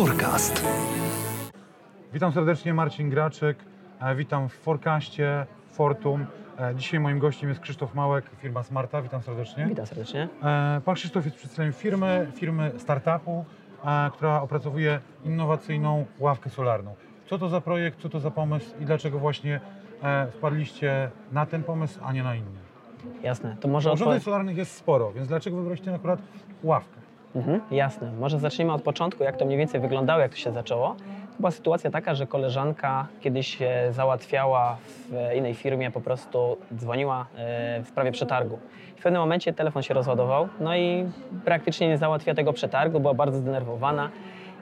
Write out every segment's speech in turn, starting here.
Forecast. Witam serdecznie, Marcin Graczyk. E, Witam w Forecaście Fortum. E, Dzisiaj moim gościem jest Krzysztof Małek, firma Smarta. Witam serdecznie. Witam serdecznie. E, Pan Krzysztof jest przedstawicielem firmy, firmy startupu, która opracowuje innowacyjną ławkę solarną. Co to za projekt, co to za pomysł i dlaczego właśnie wpadliście na ten pomysł, a nie na inny? Jasne. To może Urządzeń odpo- solarnych jest sporo, więc dlaczego wybraliście akurat ławkę? Mhm, Jasne. Może zacznijmy od początku, jak to mniej więcej wyglądało, jak to się zaczęło. Była sytuacja taka, że koleżanka kiedyś załatwiała w innej firmie, po prostu dzwoniła e, w sprawie przetargu. W pewnym momencie telefon się rozładował, no i praktycznie nie załatwiła tego przetargu, była bardzo zdenerwowana.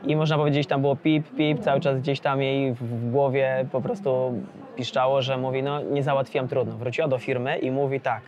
I można powiedzieć, tam było pip, pip, cały czas gdzieś tam jej w- głowie po prostu piszczało, że mówi, no nie załatwiłam, trudno. Wróciła do firmy i mówi tak,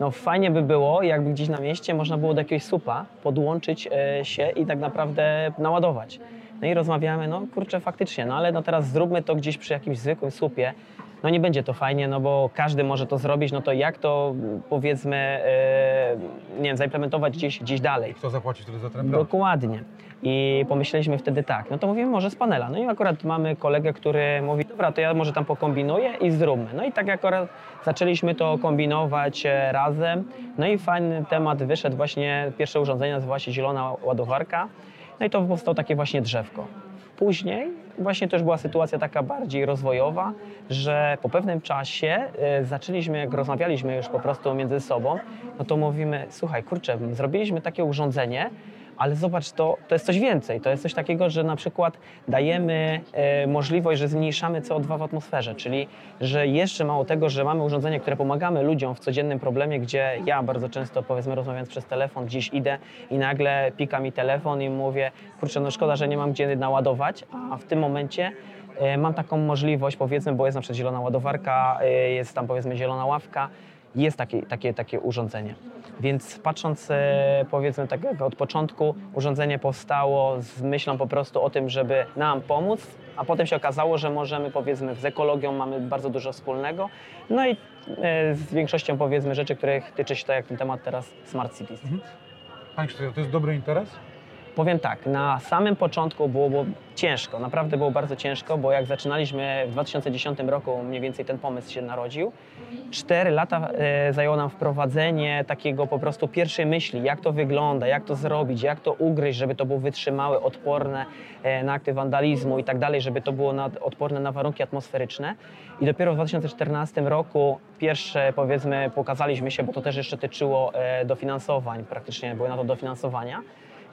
no fajnie by było, jakby gdzieś na mieście można było do jakiegoś supa podłączyć e, się i tak naprawdę naładować. No i rozmawiamy, no kurczę, faktycznie, no ale no teraz zróbmy to gdzieś przy jakimś zwykłym słupie. No nie będzie to fajnie, no bo każdy może to zrobić, no to jak to powiedzmy, e, nie wiem, zaimplementować gdzieś, gdzieś dalej. Kto zapłaci wtedy za ten projekt? Dokładnie. I pomyśleliśmy wtedy tak, no to mówimy może z panela. No i akurat mamy kolegę, który mówi, dobra, to ja może tam pokombinuję i zróbmy. No i tak akurat zaczęliśmy to kombinować e, razem. No i fajny temat wyszedł właśnie, pierwsze urządzenie nazywa się zielona ładowarka. No i to powstało takie właśnie drzewko. Później właśnie już była sytuacja taka bardziej rozwojowa, że po pewnym czasie e, zaczęliśmy, jak rozmawialiśmy już po prostu między sobą, no to mówimy, słuchaj, kurczę, zrobiliśmy takie urządzenie, ale zobacz, to, to jest coś więcej. To jest coś takiego, że na przykład dajemy e, możliwość, że zmniejszamy CO2 w atmosferze, czyli że jeszcze mało tego, że mamy urządzenie, które pomagamy ludziom w codziennym problemie, gdzie ja bardzo często, powiedzmy, rozmawiając przez telefon, gdzieś idę i nagle pika mi telefon i mówię, kurczę, no szkoda, że nie mam gdzie naładować, a w tym momencie e, mam taką możliwość, powiedzmy, bo jest na przykład zielona ładowarka, e, jest tam powiedzmy zielona ławka, jest takie, takie, takie urządzenie. Więc patrząc e, powiedzmy tak od początku, urządzenie powstało z myślą po prostu o tym, żeby nam pomóc, a potem się okazało, że możemy powiedzmy z ekologią mamy bardzo dużo wspólnego. No i e, z większością powiedzmy rzeczy, których tyczy się tak jak ten temat teraz Smart Cities. Panie Krzysztofie, to jest dobry interes? Powiem tak, na samym początku było, było ciężko, naprawdę było bardzo ciężko, bo jak zaczynaliśmy w 2010 roku, mniej więcej ten pomysł się narodził. Cztery lata e, zajęło nam wprowadzenie takiego po prostu pierwszej myśli, jak to wygląda, jak to zrobić, jak to ugryźć, żeby to było wytrzymałe, odporne e, na akty wandalizmu i tak dalej, żeby to było na, odporne na warunki atmosferyczne. I dopiero w 2014 roku pierwsze powiedzmy pokazaliśmy się, bo to też jeszcze tyczyło e, dofinansowań, praktycznie były na to dofinansowania.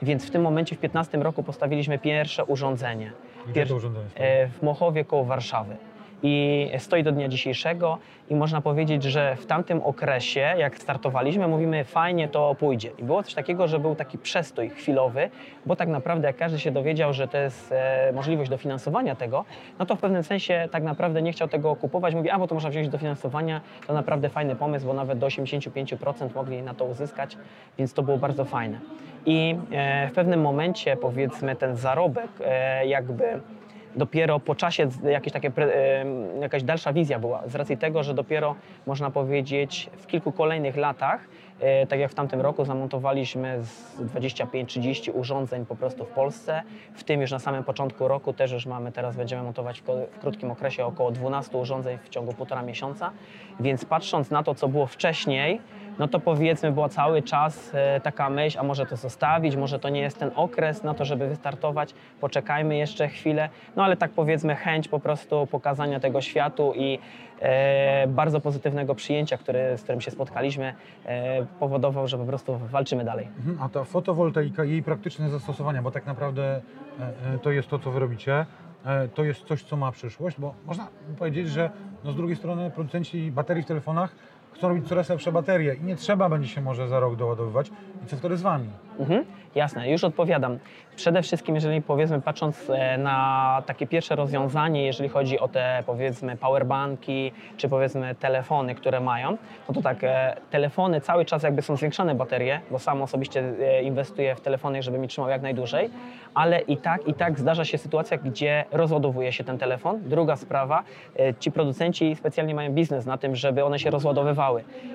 Więc w tym momencie w 2015 roku postawiliśmy pierwsze urządzenie. Gdzie to urządzenie e, W Mochowie koło Warszawy. I stoi do dnia dzisiejszego i można powiedzieć, że w tamtym okresie, jak startowaliśmy, mówimy fajnie to pójdzie. I było coś takiego, że był taki przestój chwilowy, bo tak naprawdę jak każdy się dowiedział, że to jest e, możliwość dofinansowania tego, no to w pewnym sensie tak naprawdę nie chciał tego kupować. Mówi, a bo to można wziąć dofinansowania, to naprawdę fajny pomysł, bo nawet do 85% mogli na to uzyskać, więc to było bardzo fajne. I e, w pewnym momencie powiedzmy ten zarobek e, jakby dopiero po czasie jakieś takie, jakaś dalsza wizja była, z racji tego, że dopiero można powiedzieć w kilku kolejnych latach, e, tak jak w tamtym roku zamontowaliśmy z 25-30 urządzeń po prostu w Polsce, w tym już na samym początku roku też już mamy, teraz będziemy montować w krótkim okresie około 12 urządzeń w ciągu półtora miesiąca, więc patrząc na to, co było wcześniej, no to powiedzmy była cały czas e, taka myśl, a może to zostawić, może to nie jest ten okres na to, żeby wystartować, poczekajmy jeszcze chwilę, no ale tak powiedzmy chęć po prostu pokazania tego światu i e, bardzo pozytywnego przyjęcia, który, z którym się spotkaliśmy, e, powodował, że po prostu walczymy dalej. Mhm, A ta fotowoltaika jej praktyczne zastosowania, bo tak naprawdę e, e, to jest to, co wy robicie, e, to jest coś, co ma przyszłość, bo można powiedzieć, że no z drugiej strony producenci baterii w telefonach chcą robić coraz lepsze baterie i nie trzeba będzie się może za rok doładowywać. I co wtedy z wami? Mhm, jasne, już odpowiadam. Przede wszystkim, jeżeli powiedzmy, patrząc e, na takie pierwsze rozwiązanie, jeżeli chodzi o te powiedzmy powerbanki, czy powiedzmy telefony, które mają, no to tak, e, telefony cały czas jakby są zwiększane baterie, bo sam osobiście e, inwestuję w telefony, żeby mi trzymał jak najdłużej, ale i tak, i tak zdarza się sytuacja, gdzie rozładowuje się ten telefon. Druga sprawa, ci producenci specjalnie mają biznes na tym, żeby one się rozładowywały.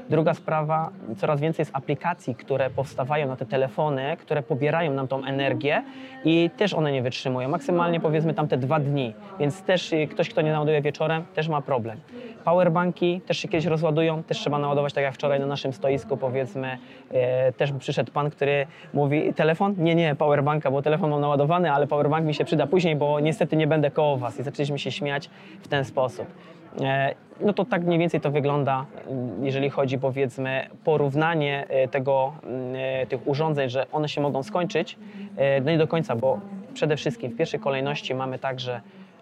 Druga sprawa, coraz więcej jest aplikacji, które powstawają na te telefony, które pobierają nam tą energię i też one nie wytrzymują. Maksymalnie powiedzmy tam te dwa dni, więc też y, ktoś, kto nie naładuje wieczorem, też ma problem. Powerbanki też się kiedyś rozładują, też trzeba naładować, tak jak wczoraj na naszym stoisku powiedzmy, e, też przyszedł pan, który mówi telefon? Nie, nie, powerbanka, bo telefon mam naładowany, ale powerbank mi się przyda później, bo niestety nie będę koło was i zaczęliśmy się śmiać w ten sposób. E, No to tak mniej więcej to wygląda, mm, jeżeli chodzi powiedzmy porównanie e, tego, mm, e, tych urządzeń, że one się mogą skończyć. No nie do końca, bo przede wszystkim w pierwszej kolejności mamy tak, że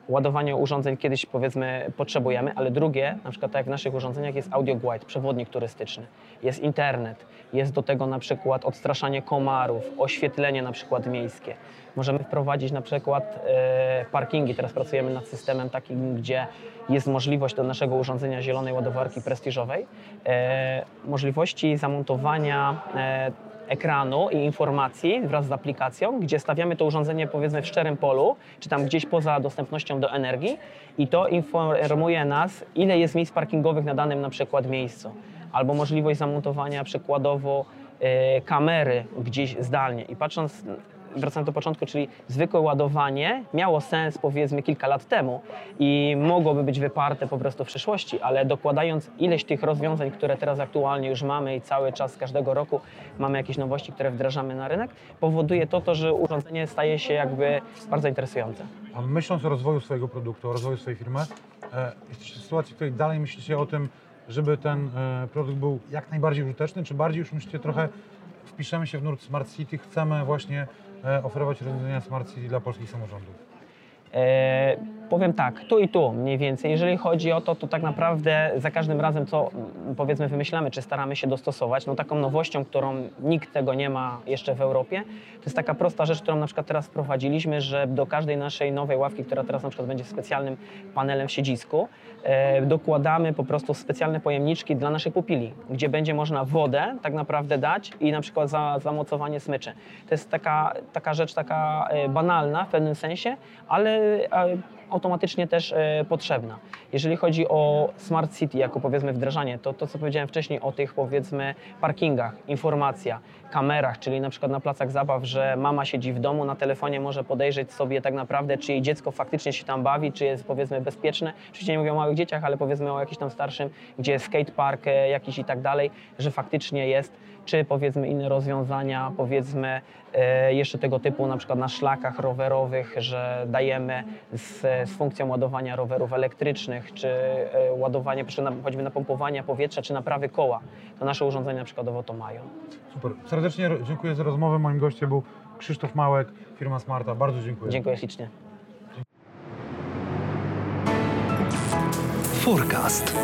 ładowanie urządzeń kiedyś powiedzmy potrzebujemy, ale drugie, na przykład tak jak w naszych urządzeniach jest audio guide, przewodnik turystyczny, jest internet, jest do tego na przykład odstraszanie komarów, oświetlenie na przykład miejskie. Możemy wprowadzić na przykład e, parkingi, teraz pracujemy nad systemem takim, gdzie jest możliwość do naszego urządzenia zielonej ładowarki prestiżowej, e, możliwości zamontowania e, ekranu i informacji wraz z aplikacją, gdzie stawiamy to urządzenie powiedzmy w szczerym polu, czy tam gdzieś poza dostępnością do energii i to informuje nas, ile jest miejsc parkingowych na danym na przykład miejscu. Albo możliwość zamontowania przykładowo e, kamery gdzieś zdalnie. I patrząc, wracając do początku, czyli zwykłe ładowanie miało sens powiedzmy kilka lat temu i mogłoby być wyparte po prostu w przyszłości, ale dokładając ileś tych rozwiązań, które teraz aktualnie już mamy i cały czas każdego roku mamy jakieś nowości, które wdrażamy na rynek, powoduje to, to że urządzenie staje się jakby bardzo interesujące. A myśląc o rozwoju swojego produktu, o rozwoju swojej firmy, e, jesteście w sytuacji, w której dalej myślicie o tym, żeby ten e, produkt był jak najbardziej użyteczny, czy bardziej już myślicie trochę, wpiszemy się w nurt Smart City, chcemy właśnie e, oferować rozwiązania Smart City dla polskich samorządów? E, powiem tak, tu i tu mniej więcej. Jeżeli chodzi o to, to tak naprawdę za każdym razem, co mm, powiedzmy wymyślamy, czy staramy się dostosować, no taką nowością, którą nikt tego nie ma jeszcze w Europie, to jest taka prosta rzecz, którą na przykład teraz wprowadziliśmy, że do każdej naszej nowej ławki, która teraz na przykład będzie specjalnym panelem w siedzisku, e, dokładamy po prostu specjalne pojemniczki dla naszych pupili, gdzie będzie można wodę tak naprawdę dać i na przykład za zamocowanie smyczy. To jest taka, taka rzecz taka e, banalna w pewnym sensie, ale automatycznie też e, potrzebna. Jeżeli chodzi o Smart City jako powiedzmy wdrażanie, to to co powiedziałem wcześniej o tych powiedzmy parkingach, informacja, kamerach, czyli na przykład na placach zabaw, że mama siedzi w domu, na telefonie może podejrzeć sobie tak naprawdę, czy jej dziecko faktycznie się tam bawi, czy jest powiedzmy bezpieczne. Oczywiście nie mówię o małych dzieciach, ale powiedzmy o jakimś tam starszym, gdzie jest skatepark e, jakiś i tak dalej, że faktycznie jest, czy powiedzmy inne rozwiązania, powiedzmy e, jeszcze tego typu na przykład na szlakach rowerowych, że dajemy z, z funkcją ładowania rowerów elektrycznych, czy e, ładowanie, choćby napompowania powietrza, czy naprawy koła. To nasze urządzenia przykładowo to mają. Super. Serdecznie dziękuję za rozmowę. Moim gościem był Krzysztof Małek, firma Smarta. Bardzo dziękuję. Dziękuję ślicznie. Forecast.